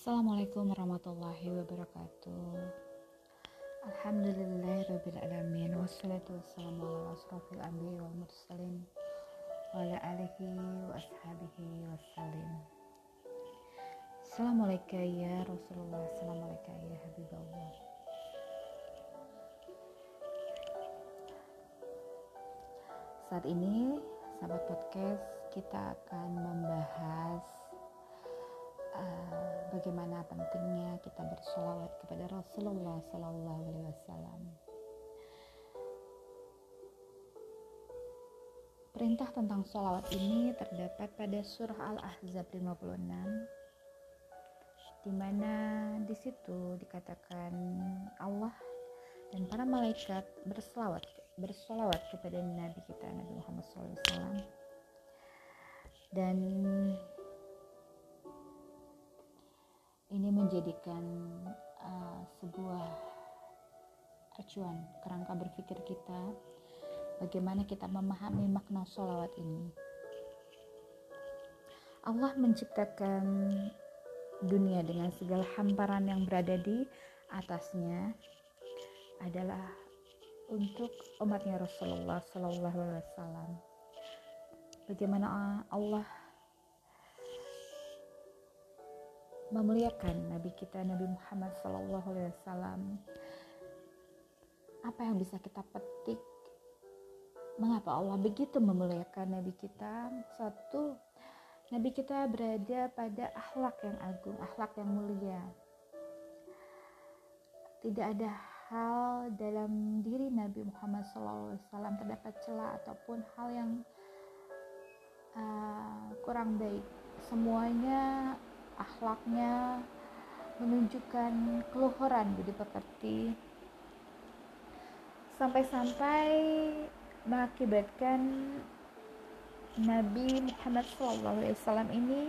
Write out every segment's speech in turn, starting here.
Assalamualaikum warahmatullahi wabarakatuh. Alhamdulillahirrabbilalamin Wassalatu wassalamu ala asrafil anbiya wal mursalin Wa ala alihi wa ashabihi wassalim. Assalamualaikum ya Rasulullah. Assalamualaikum ya Habibullah. Saat ini sahabat podcast kita akan membahas uh, bagaimana pentingnya kita bersolawat kepada Rasulullah Sallallahu Alaihi Wasallam. Perintah tentang solawat ini terdapat pada surah Al-Ahzab 56 di mana di situ dikatakan Allah dan para malaikat berselawat bersolawat kepada Nabi kita Nabi Muhammad SAW dan ini menjadikan uh, sebuah acuan kerangka berpikir kita bagaimana kita memahami makna sholawat ini Allah menciptakan dunia dengan segala hamparan yang berada di atasnya adalah untuk umatnya Rasulullah Sallallahu Alaihi Wasallam. Bagaimana Allah memuliakan Nabi kita Nabi Muhammad Sallallahu Alaihi Wasallam. Apa yang bisa kita petik? Mengapa Allah begitu memuliakan Nabi kita? Satu, Nabi kita berada pada akhlak yang agung, akhlak yang mulia. Tidak ada hal dalam diri Nabi Muhammad SAW terdapat celah ataupun hal yang uh, kurang baik. Semuanya akhlaknya menunjukkan keluhuran budi pekerti. Sampai-sampai mengakibatkan Nabi Muhammad SAW ini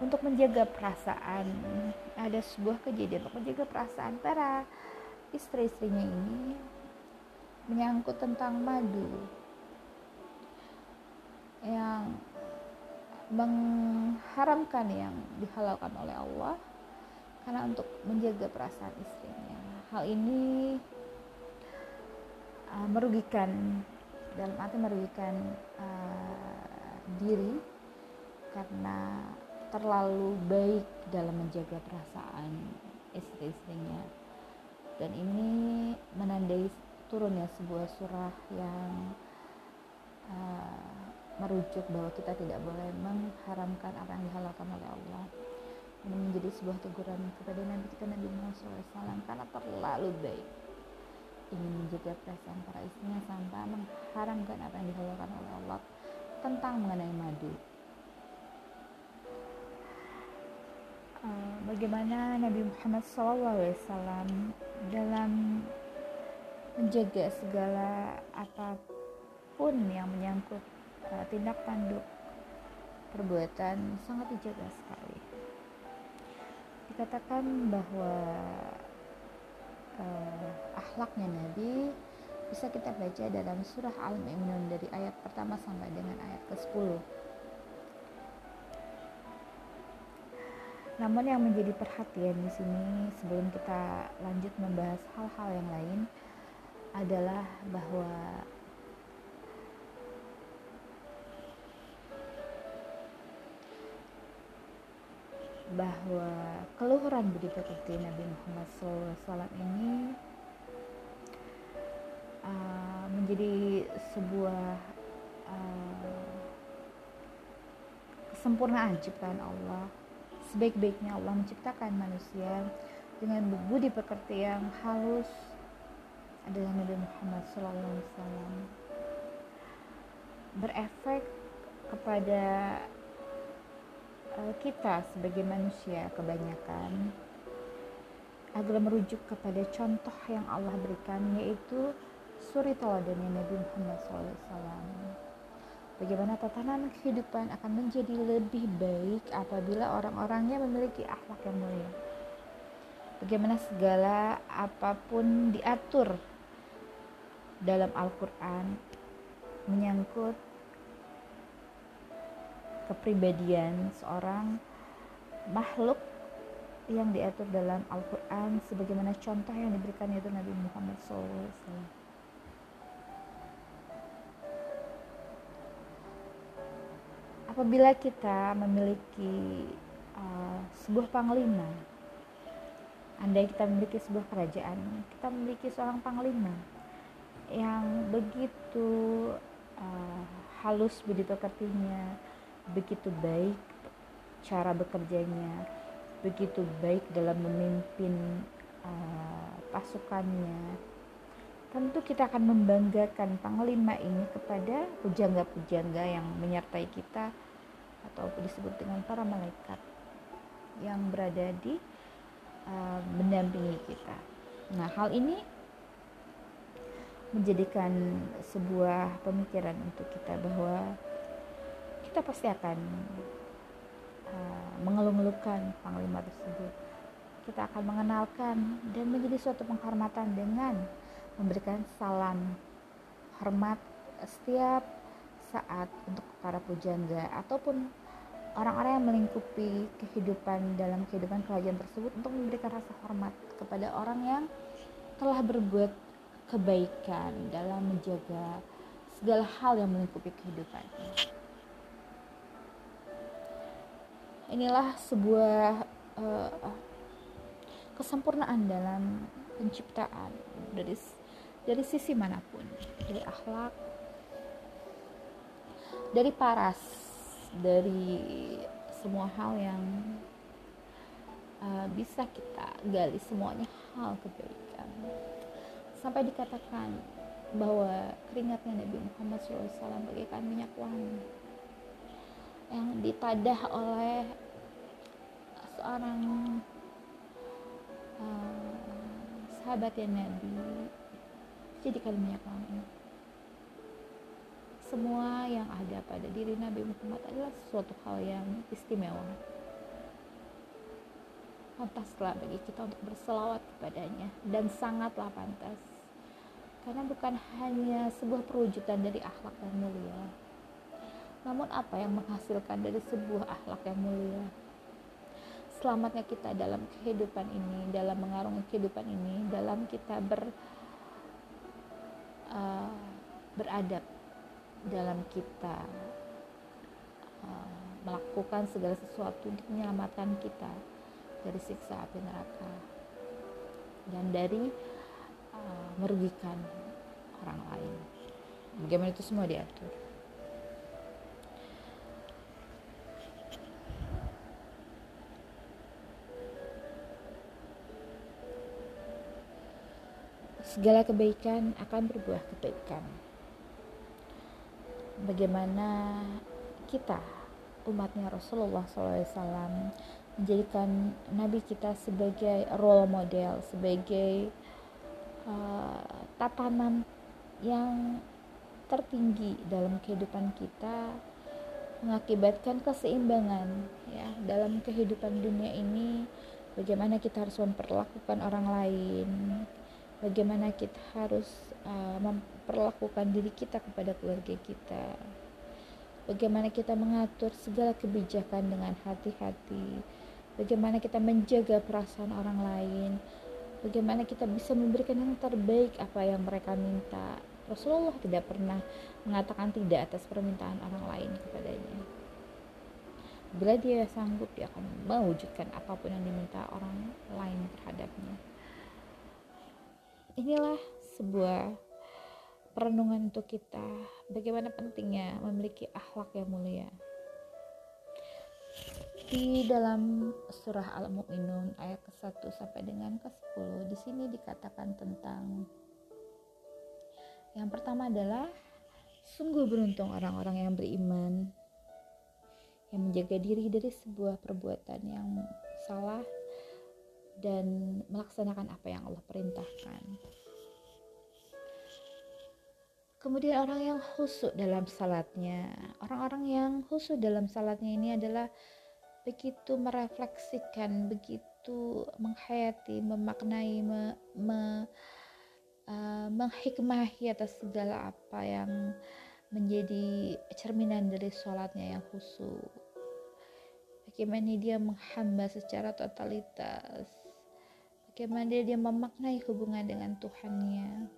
untuk menjaga perasaan. Ada sebuah kejadian untuk menjaga perasaan para istri-istrinya ini menyangkut tentang madu yang mengharamkan yang dihalalkan oleh Allah karena untuk menjaga perasaan istrinya. Hal ini uh, merugikan dalam arti merugikan uh, diri karena terlalu baik dalam menjaga perasaan istri-istrinya dan ini menandai turunnya sebuah surah yang uh, merujuk bahwa kita tidak boleh mengharamkan apa yang dihalalkan oleh Allah. Ini menjadi sebuah teguran kepada Nabi kita Nabi Muhammad SAW karena terlalu baik ingin menjaga perasaan para istrinya sampai mengharamkan apa yang dihalalkan oleh Allah tentang mengenai madu. Uh, bagaimana Nabi Muhammad SAW dalam menjaga segala apa pun yang menyangkut tindak tanduk perbuatan sangat dijaga sekali. Dikatakan bahwa uh, akhlaknya Nabi bisa kita baca dalam surah Al-Mu'minun dari ayat pertama sampai dengan ayat ke-10 namun yang menjadi perhatian di sini sebelum kita lanjut membahas hal-hal yang lain adalah bahwa bahwa keluhuran budi pekerti Nabi Muhammad SAW ini uh, menjadi sebuah uh, kesempurnaan ciptaan Allah. Sebaik-baiknya Allah menciptakan manusia dengan budi pekerti yang halus adalah Nabi Muhammad SAW berefek kepada kita sebagai manusia kebanyakan adalah merujuk kepada contoh yang Allah berikan yaitu suri teladannya Nabi Muhammad SAW. Bagaimana tatanan kehidupan akan menjadi lebih baik apabila orang-orangnya memiliki akhlak yang mulia. Bagaimana segala apa pun diatur dalam Al-Quran menyangkut kepribadian seorang makhluk yang diatur dalam Al-Quran sebagaimana contoh yang diberikan yaitu Nabi Muhammad SAW. Apabila kita memiliki uh, sebuah panglima, andai kita memiliki sebuah kerajaan, kita memiliki seorang panglima yang begitu uh, halus begitu kertinya, begitu baik cara bekerjanya, begitu baik dalam memimpin uh, pasukannya tentu kita akan membanggakan panglima ini kepada pujangga-pujangga yang menyertai kita atau disebut dengan para malaikat yang berada di uh, mendampingi kita. Nah, hal ini menjadikan sebuah pemikiran untuk kita bahwa kita pasti akan Eh, mengeluh-ngeluhkan panglima tersebut kita akan mengenalkan dan menjadi suatu penghormatan dengan memberikan salam hormat setiap saat untuk para pujangga ataupun orang-orang yang melingkupi kehidupan dalam kehidupan kerajaan tersebut untuk memberikan rasa hormat kepada orang yang telah berbuat kebaikan dalam menjaga segala hal yang melingkupi kehidupannya. Inilah sebuah uh, kesempurnaan dalam penciptaan dari dari sisi mana pun dari akhlak dari paras dari semua hal yang uh, bisa kita gali semuanya hal kebaikan. Sampai dikatakan bahwa keringatnya Nabi Muhammad SAW bagaikan minyak wangi yang ditadah oleh seorang uh, sahabat yang Nabi. Jadikan minyak wangi semua yang ada pada diri Nabi Muhammad adalah suatu hal yang istimewa. Pantaslah bagi kita untuk berselawat kepadanya dan sangatlah pantas. Karena bukan hanya sebuah perwujudan dari akhlak yang mulia namun apa yang menghasilkan dari sebuah akhlak yang mulia? Selamatnya kita dalam kehidupan ini, dalam mengarungi kehidupan ini, dalam kita ber uh, beradab, dalam kita uh, melakukan segala sesuatu untuk menyelamatkan kita dari siksa api neraka dan dari uh, merugikan orang lain. Bagaimana itu semua diatur? Segala kebaikan akan berbuah kebaikan. Bagaimana kita umatnya Rasulullah SAW menjadikan Nabi kita sebagai role model, sebagai uh, tatanan yang tertinggi dalam kehidupan kita mengakibatkan keseimbangan ya dalam kehidupan dunia ini bagaimana kita harus memperlakukan orang lain bagaimana kita harus uh, memperlakukan diri kita kepada keluarga kita. Bagaimana kita mengatur segala kebijakan dengan hati-hati. Bagaimana kita menjaga perasaan orang lain. Bagaimana kita bisa memberikan yang terbaik apa yang mereka minta. Rasulullah tidak pernah mengatakan tidak atas permintaan orang lain kepadanya. Bila dia sanggup dia akan mewujudkan apa pun yang diminta orang lain terhadapnya inilah sebuah perenungan untuk kita. Bagaimana pentingnya memiliki akhlak yang mulia. Di dalam surah Al-Mu'minun ayat ke-1 sampai dengan ke-10 di sini dikatakan tentang yang pertama adalah sungguh beruntung orang-orang yang beriman yang menjaga diri dari sebuah perbuatan yang salah dan melaksanakan apa yang Allah perintahkan. Kemudian orang yang khusyuk dalam salatnya, orang-orang yang khusyuk dalam salatnya ini adalah begitu merefleksikan, begitu menghayati, memaknai, me, me, uh, menghikmahi atas segala apa yang menjadi cerminan dari sholatnya yang khusyuk. Bagaimana dia menghamba secara totalitas bagaimana dia, memaknai hubungan dengan Tuhannya?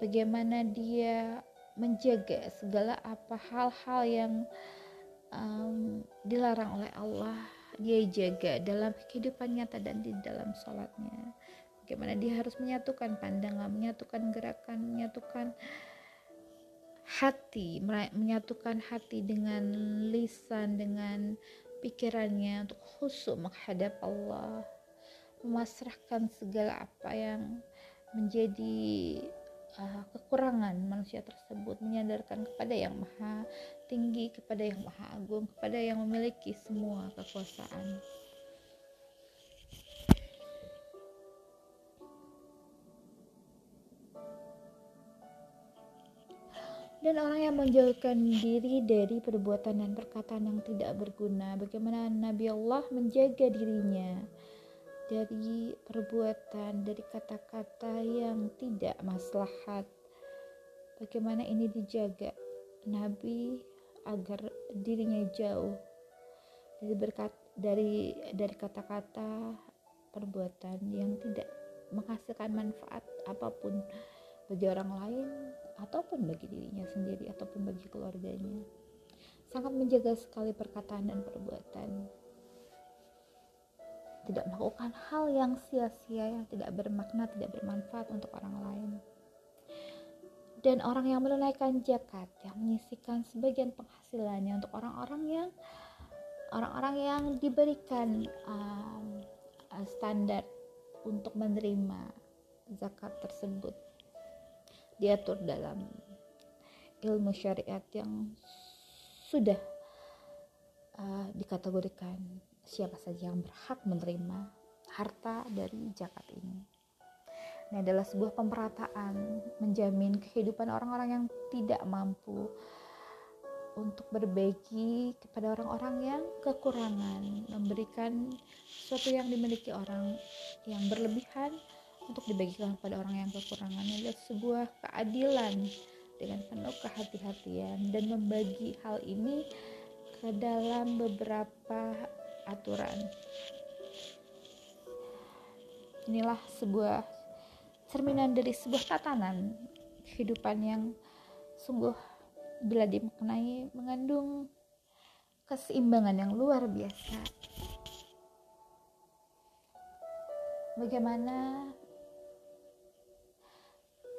Bagaimana dia menjaga segala apa hal-hal yang um, dilarang oleh Allah dia jaga dalam kehidupan nyata dan di dalam sholatnya. Bagaimana dia harus menyatukan pandangan menyatukan gerakan menyatukan hati menyatukan hati dengan lisan dengan pikirannya untuk khusyuk menghadap Allah memasrahkan segala apa yang menjadi uh, kekurangan manusia tersebut menyadarkan kepada yang maha tinggi kepada yang maha agung kepada yang memiliki semua kekuasaan. Dan orang yang menjauhkan diri dari perbuatan dan perkataan yang tidak berguna bagaimana Nabi Allah menjaga dirinya dari perbuatan dari kata-kata yang tidak maslahat. Bagaimana ini dijaga? Nabi agar dirinya jauh dari berkat dari dari kata-kata perbuatan yang tidak menghasilkan manfaat apa pun bagi orang lain ataupun bagi dirinya sendiri ataupun bagi keluarganya. Sangat menjaga sekali perkataan dan perbuatan tidak melakukan hal yang sia-sia yang tidak bermakna tidak bermanfaat untuk orang lain. Dan orang yang menunaikan zakat yang menyisikan sebagian penghasilannya untuk orang-orang yang orang-orang yang diberikan um, standar untuk menerima zakat tersebut. Diatur dalam ilmu syariat yang sudah uh, dikategorikan siapa saja yang berhak menerima harta dari zakat ini. Ini adalah sebuah pemerataan menjamin kehidupan orang-orang yang tidak mampu untuk berbagi kepada orang-orang yang kekurangan, memberikan sesuatu yang dimiliki orang yang berlebihan untuk dibagikan kepada orang yang kekurangan adalah sebuah keadilan dengan penuh kehati-hatian dan membagi hal ini ke dalam beberapa aturan. Inilah sebuah cerminan dari sebuah tatanan kehidupan yang sungguh bila dimaknai mengandung keseimbangan yang luar biasa. Bagaimana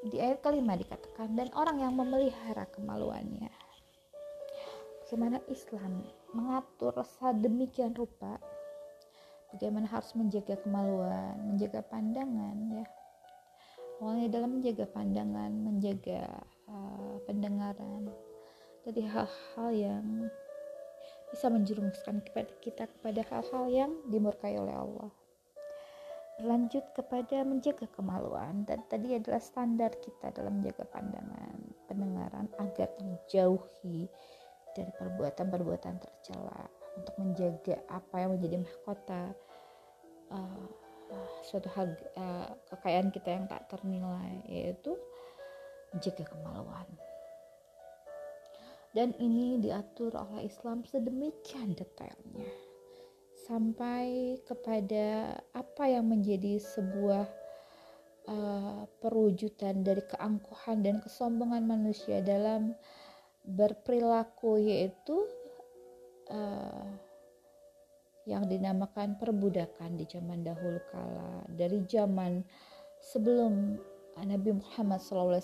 di ayat kelima dikatakan dan orang yang memelihara kemaluannya bagaimana Islam mengatur sedemikian rupa? Bagaimana harus menjaga kemaluan menjaga pandangan ya? Awalnya dalam menjaga pandangan menjaga uh, pendengaran dari hal-hal yang bisa menjerumuskan kepada kita kepada hal-hal yang dimurkai oleh Allah. Lanjut kepada menjaga kemaluan. Dan tadi adalah standar kita dalam menjaga pandangan pendengaran agar menjauhi dari perbuatan-perbuatan tercela untuk menjaga apa yang menjadi mahkota uh, suatu hal uh, kekayaan kita yang tak ternilai yaitu menjaga kemaluan dan ini diatur oleh Islam sedemikian detailnya sampai kepada apa yang menjadi sebuah uh, perwujudan dari keangkuhan dan kesombongan manusia dalam berperilaku yaitu uh, yang dinamakan perbudakan di zaman dahulu kala. Dari zaman sebelum Nabi Muhammad SAW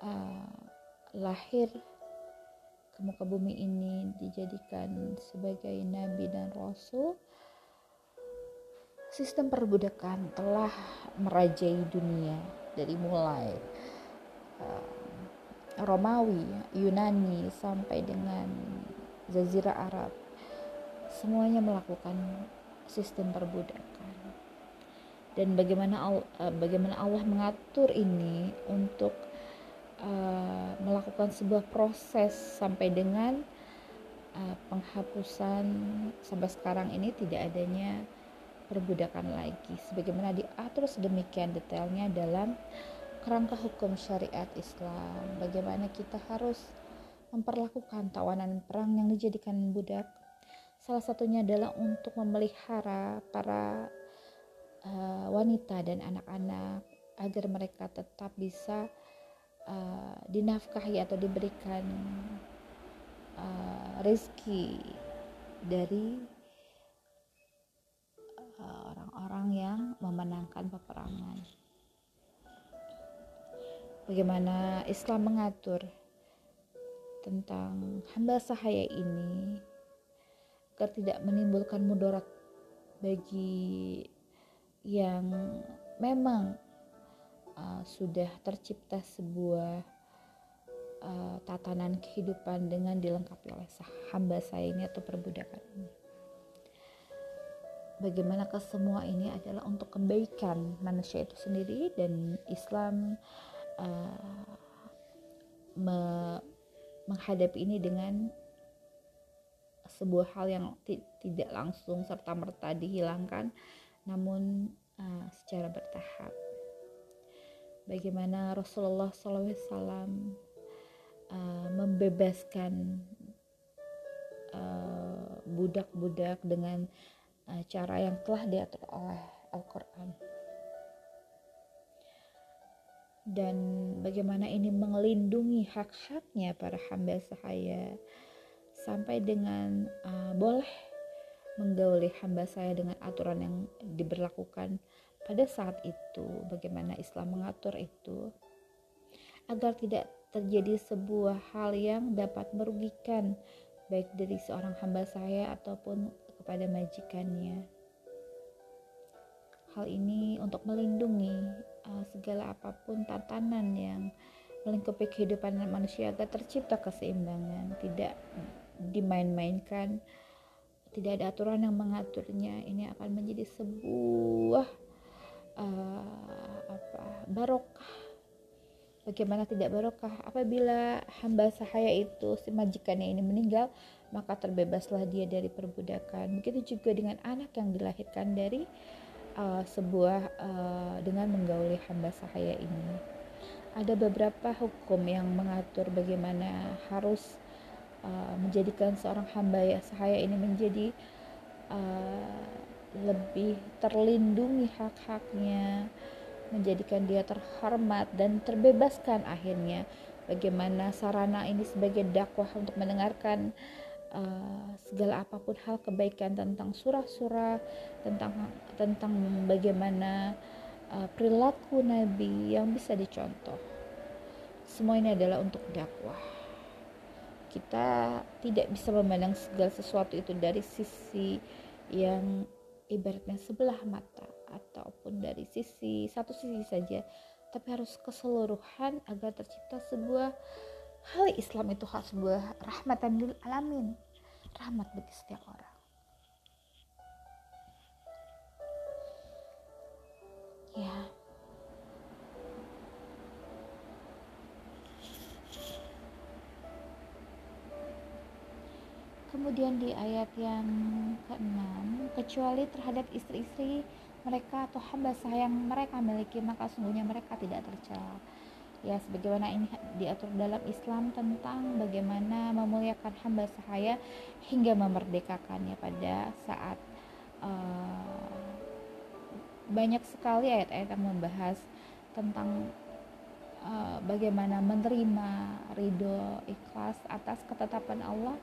uh, lahir ke muka bumi ini dijadikan sebagai nabi dan rasul sistem perbudakan telah merajai dunia dari mulai uh, Romawi, Yunani sampai dengan Jazirah Arab. Semuanya melakukan sistem perbudakan. Dan bagaimana uh, bagaimana Allah mengatur ini untuk uh, melakukan sebuah proses sampai dengan uh, penghapusan sampai sekarang ini tidak adanya perbudakan lagi. Sebagaimana diatur sedemikian detailnya dalam kerangka hukum syariat Islam bagaimana kita harus memperlakukan tawanan perang yang dijadikan budak. Salah satunya adalah untuk memelihara para uh, wanita dan anak-anak agar mereka tetap bisa uh, dinafkahi atau diberikan uh, rezeki dari orang-orang uh, yang memenangkan peperangan. Bagaimana Islam mengatur tentang hamba sahaya ini agar tidak menimbulkan mudarat bagi yang memang uh, sudah tercipta sebuah uh, tatanan kehidupan dengan dilengkapi oleh hamba saya ini atau perbudakan ini. Bagaimana ke semua ini adalah untuk kebaikan manusia itu sendiri dan Islam uh, me menghadapi ini dengan sebuah hal yang tidak langsung serta merta dihilangkan namun uh, secara bertahap. Bagaimana Rasulullah SAW uh, membebaskan eh, budak-budak uh, dengan uh, cara yang telah diatur oleh Al-Quran dan bagaimana ini melindungi hak-haknya para hamba sahaya. Sampai dengan uh, boleh menggauli hamba saya dengan aturan yang diberlakukan. Pada saat itu bagaimana Islam mengatur itu? Agar tidak terjadi sebuah hal yang dapat merugikan baik dari seorang hamba saya ataupun kepada majikannya. Hal ini untuk melindungi uh, segala apa pun tatanan yang melingkupi kehidupan manusia agar tercipta keseimbangan tidak dimain-mainkan tidak ada aturan yang mengaturnya ini akan menjadi sebuah uh, apa barokah. Bagaimana tidak barokah? Apabila hamba sahaya itu si majikannya ini meninggal maka terbebaslah dia dari perbudakan. Begitu juga dengan anak yang dilahirkan dari uh, sebuah uh, dengan menggauli hamba sahaya ini. Ada beberapa hukum yang mengatur bagaimana harus uh, menjadikan seorang hamba ya sahaya ini menjadi uh, lebih terlindungi hak-haknya, menjadikan dia terhormat dan terbebaskan akhirnya. Bagaimana sarana ini sebagai dakwah untuk mendengarkan uh, segala apa pun hal kebaikan tentang surah-surah tentang tentang bagaimana uh, perilaku Nabi yang bisa dicontoh. Semua ini adalah untuk dakwah. Kita tidak bisa memandang segala sesuatu itu dari sisi yang ibaratnya sebelah mata ataupun dari sisi satu sisi saja, tapi harus keseluruhan agar tercipta sebuah hal Islam itu khas sebuah rahmatan lil alamin. Rahmat bagi setiap orang. Ya. Kemudian di ayat yang ke-6, kecuali terhadap istri-istri mereka atau hamba sayang mereka miliki, maka sungguhnya mereka tidak tercela ya sebagaimana ini diatur dalam Islam tentang bagaimana memuliakan hamba sahaya hingga memerdekakannya pada saat uh, banyak sekali ayat-ayat yang membahas tentang uh, bagaimana menerima ridho ikhlas atas ketetapan Allah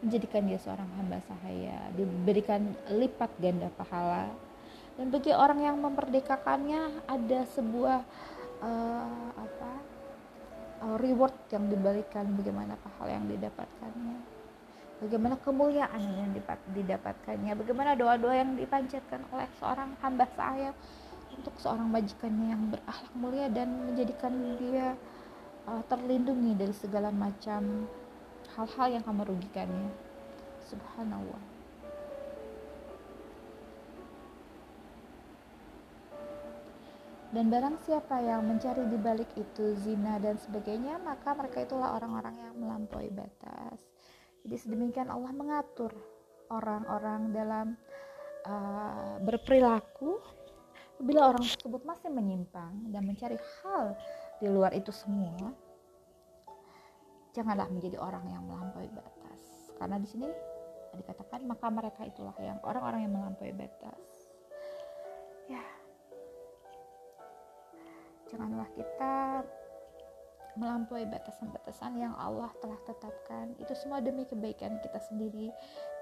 menjadikan dia seorang hamba sahaya diberikan lipat ganda pahala. Dan bagi orang yang memerdekakannya ada sebuah uh, apa uh, reward yang diberikan bagaimana pahala yang didapatkannya bagaimana kemuliaan yang didapatkannya bagaimana doa-doa yang dipanjatkan oleh seorang hamba saya untuk seorang majikannya yang berakhlak mulia dan menjadikan dia uh, terlindungi dari segala macam hal-hal yang akan merugikannya. Subhanallah Dan barang siapa yang mencari di balik itu zina dan sebagainya, maka mereka itulah orang-orang yang melampaui batas. Jadi sedemikian Allah mengatur orang-orang dalam uh, berperilaku bila orang tersebut masih menyimpang dan mencari hal di luar itu semua janganlah menjadi orang yang melampaui batas karena di sini dikatakan maka mereka itulah yang orang-orang yang melampaui batas janganlah kita melampaui batasan-batasan yang Allah telah tetapkan. Itu semua demi kebaikan kita sendiri.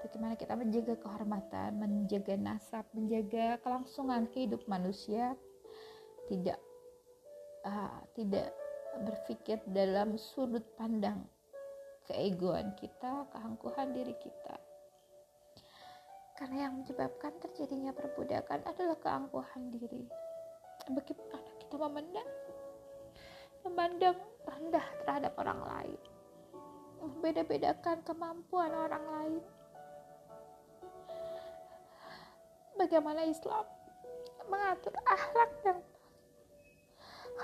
Bagaimana kita menjaga kehormatan menjaga nasab menjaga kelangsungan hidup manusia. Tidak uh, tidak berpikir dalam sudut pandang keegoan kita keangkuhan diri kita. Karena yang menyebabkan terjadinya perbudakan adalah keangkuhan diri. Bagaimana kita memandang memandang rendah terhadap orang lain. Membeda-bedakan kemampuan orang lain. Bagaimana Islam mengatur akhlak yang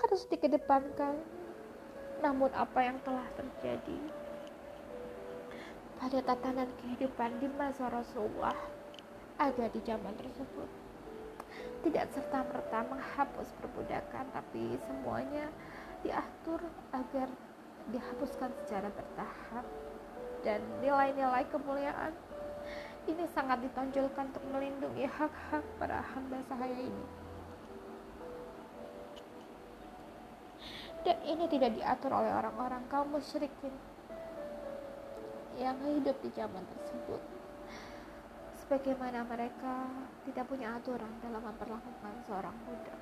harus dikedepankan namun apa yang telah terjadi pada tatanan kehidupan di masa Rasulullah ada di zaman tersebut tidak serta-merta menghapus perbudakan tapi semuanya diatur agar dihapuskan secara bertahap. Dan nilai-nilai kemuliaan ini sangat ditonjolkan untuk melindungi hak-hak para hamba sahaya ini. Dan ini tidak diatur oleh orang-orang kaum musyrikin yang hidup di zaman tersebut sebagaimana mereka tidak punya aturan dalam memperlakukan seorang budak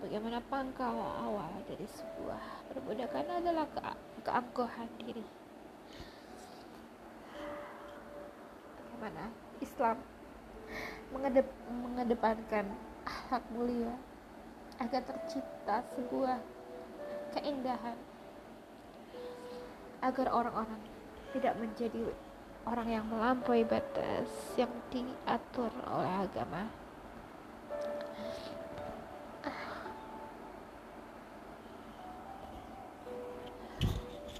bagaimana pangkal awal dari sebuah perbudakan adalah ke keangkuhan diri. Bagaimana Islam mengedep mengedepankan akhlak mulia agar tercipta sebuah keindahan agar orang-orang tidak menjadi orang yang melampaui batas yang diatur oleh agama.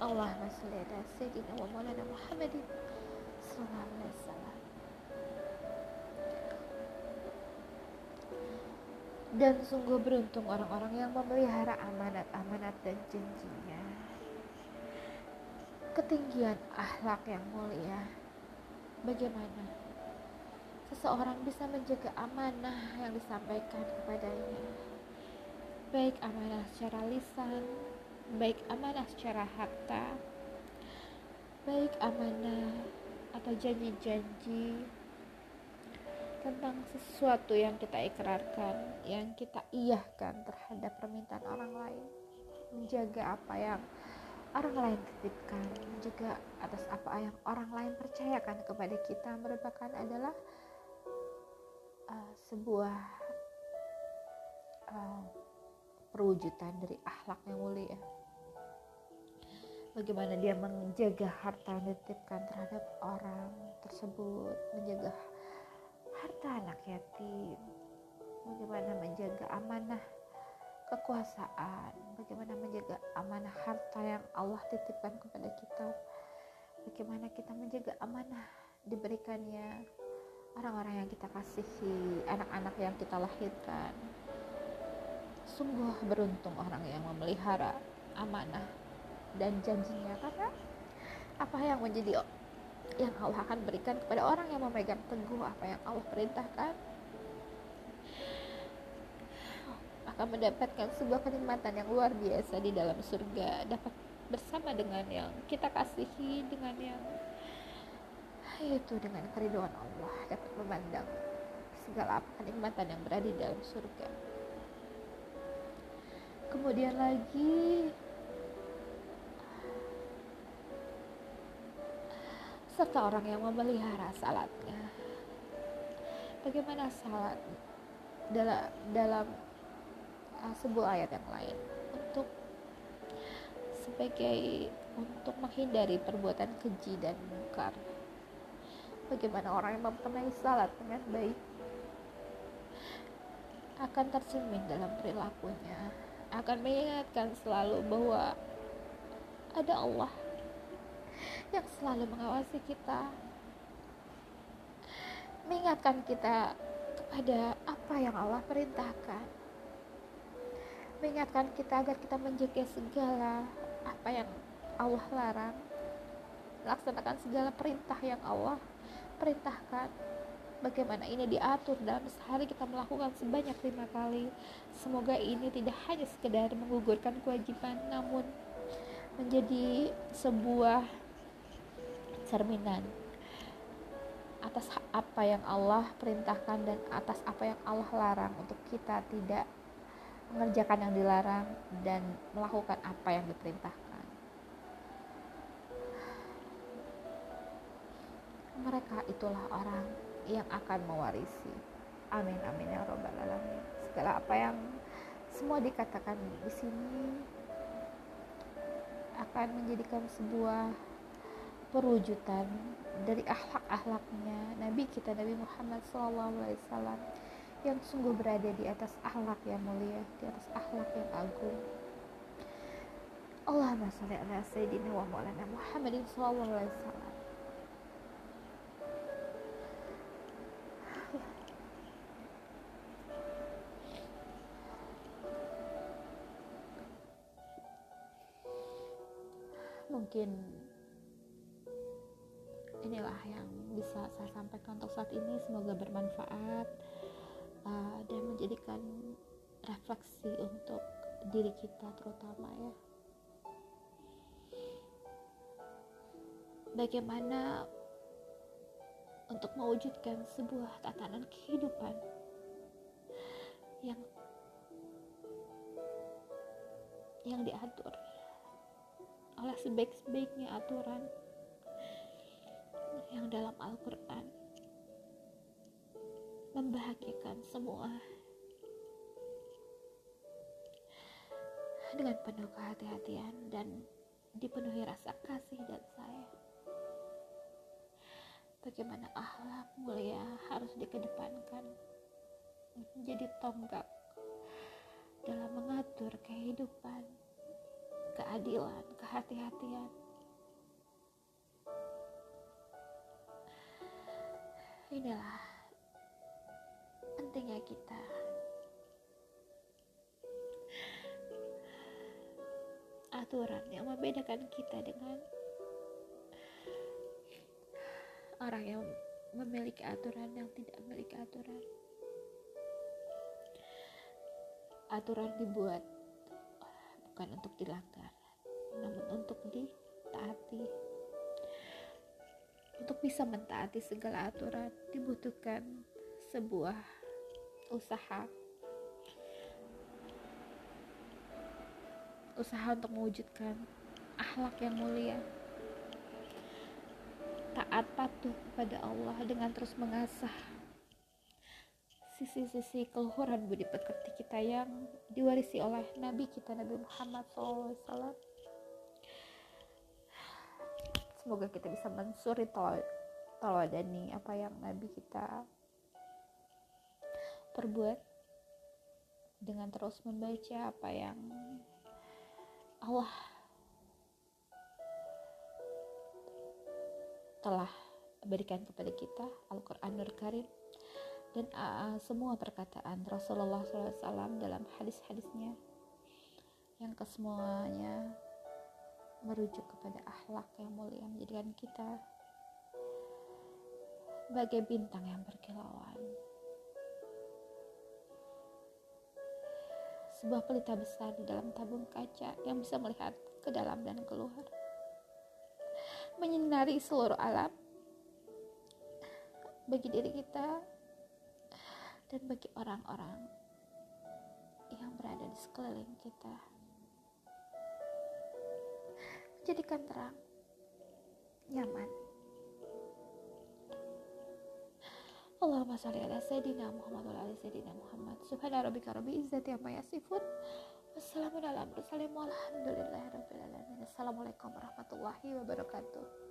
Allahumma salli ala sayyidina wa maulana Muhammadin sallallahu alaihi wasallam. Dan sungguh beruntung orang-orang yang memelihara amanat-amanat dan janjinya ketinggian akhlak yang mulia. Bagaimana seseorang bisa menjaga amanah yang disampaikan kepadanya? Baik amanah secara lisan baik amanah secara harta, baik amanah atau janji-janji tentang sesuatu yang kita ikrarkan, yang kita iyahkan terhadap permintaan orang lain, menjaga apa yang orang lain titipkan, menjaga atas apa yang orang lain percayakan kepada kita merupakan adalah uh, sebuah uh, perwujudan dari akhlak yang mulia. Bagaimana dia menjaga harta yang dititipkan terhadap orang tersebut menjaga harta anak yatim. Bagaimana menjaga amanah kekuasaan bagaimana menjaga amanah harta yang Allah titipkan kepada kita bagaimana kita menjaga amanah diberikannya orang-orang yang kita kasihi anak-anak yang kita lahirkan. Sungguh beruntung orang yang memelihara amanah dan janjinya karena apa yang menjadi yang Allah akan berikan kepada orang yang memegang teguh apa yang Allah perintahkan akan mendapatkan sebuah kenikmatan yang luar biasa di dalam surga. Dapat bersama dengan yang kita kasihi dengan yang itu dengan keriduan Allah. Dapat memandang segala kenikmatan yang berada di dalam surga. Kemudian lagi serta orang yang memelihara salatnya. Bagaimana salat dalam dalam uh, sebuah ayat yang lain. Untuk sebagai untuk menghindari perbuatan keji dan mungkar. Bagaimana orang yang mempernaik salat dengan baik akan tercermin dalam perilakunya, akan mengingatkan selalu bahwa ada Allah yang selalu mengawasi kita. Mengingatkan kita kepada apa yang Allah perintahkan mengingatkan kita agar kita menjaga segala apa yang Allah larang. Laksanakan segala perintah yang Allah perintahkan. Bagaimana ini diatur dalam sehari kita melakukan sebanyak lima kali. Semoga ini tidak hanya sekedar menggugurkan kewajiban namun menjadi sebuah cerminan atas apa yang Allah perintahkan dan atas apa yang Allah larang untuk kita tidak mengerjakan yang dilarang dan melakukan apa yang diperintahkan. Mereka itulah orang yang akan mewarisi. Amin amin ya robbal alamin. Segala apa yang semua dikatakan di sini akan menjadikan sebuah perwujudan dari akhlak-akhlaknya Nabi kita Nabi Muhammad SAW yang sungguh berada di atas akhlak yang mulia, di atas akhlak yang agung. Allahumma sholli ala sayyidina wa maulana Muhammadin sallallahu alaihi wasallam. Mungkin inilah yang bisa saya sampaikan untuk saat ini semoga bermanfaat uh, dan menjadikan refleksi untuk diri kita terutama ya. Bagaimana untuk mewujudkan sebuah tatanan kehidupan yang yang diatur oleh sebaik-sebaiknya aturan yang dalam Al-Quran membahagiakan semua. Dengan penuh kehati-hatian dan dipenuhi rasa kasih dan sayang. Bagaimana akhlak mulia harus dikedepankan menjadi tonggak dalam mengatur kehidupan keadilan kehati-hatian. Inilah pentingnya kita. Aturan yang membedakan kita dengan orang yang memiliki aturan yang tidak memiliki aturan. Aturan dibuat bukan untuk dilanggar namun untuk ditaati. Untuk bisa mentaati segala aturan dibutuhkan sebuah usaha. Usaha untuk mewujudkan akhlak yang mulia. Taat patuh kepada Allah dengan terus mengasah sisi-sisi keluhuran budi pekerti kita yang diwarisi oleh Nabi kita Nabi Muhammad SAW semoga kita bisa mensuri tawadani apa yang Nabi kita perbuat dengan terus membaca apa yang Allah telah berikan kepada kita Al-Quranul Karim dan uh, semua perkataan Rasulullah SAW dalam hadis-hadisnya yang kesemuanya merujuk kepada akhlak yang mulia menjadikan kita bagai bintang yang berkilauan. Sebuah pelita besar di dalam tabung kaca yang bisa melihat ke dalam dan keluar. Menyinari seluruh alam bagi diri kita dan bagi orang-orang yang berada di sekeliling kita jadikan terang, nyaman. Allahumma salli ala Sayyidina Muhammad wa ala Sayyidina Muhammad. Subhana rabbika rabbi izzati amma yasifun. Wassalamualaikum warahmatullahi wabarakatuh Assalamualaikum warahmatullahi wabarakatuh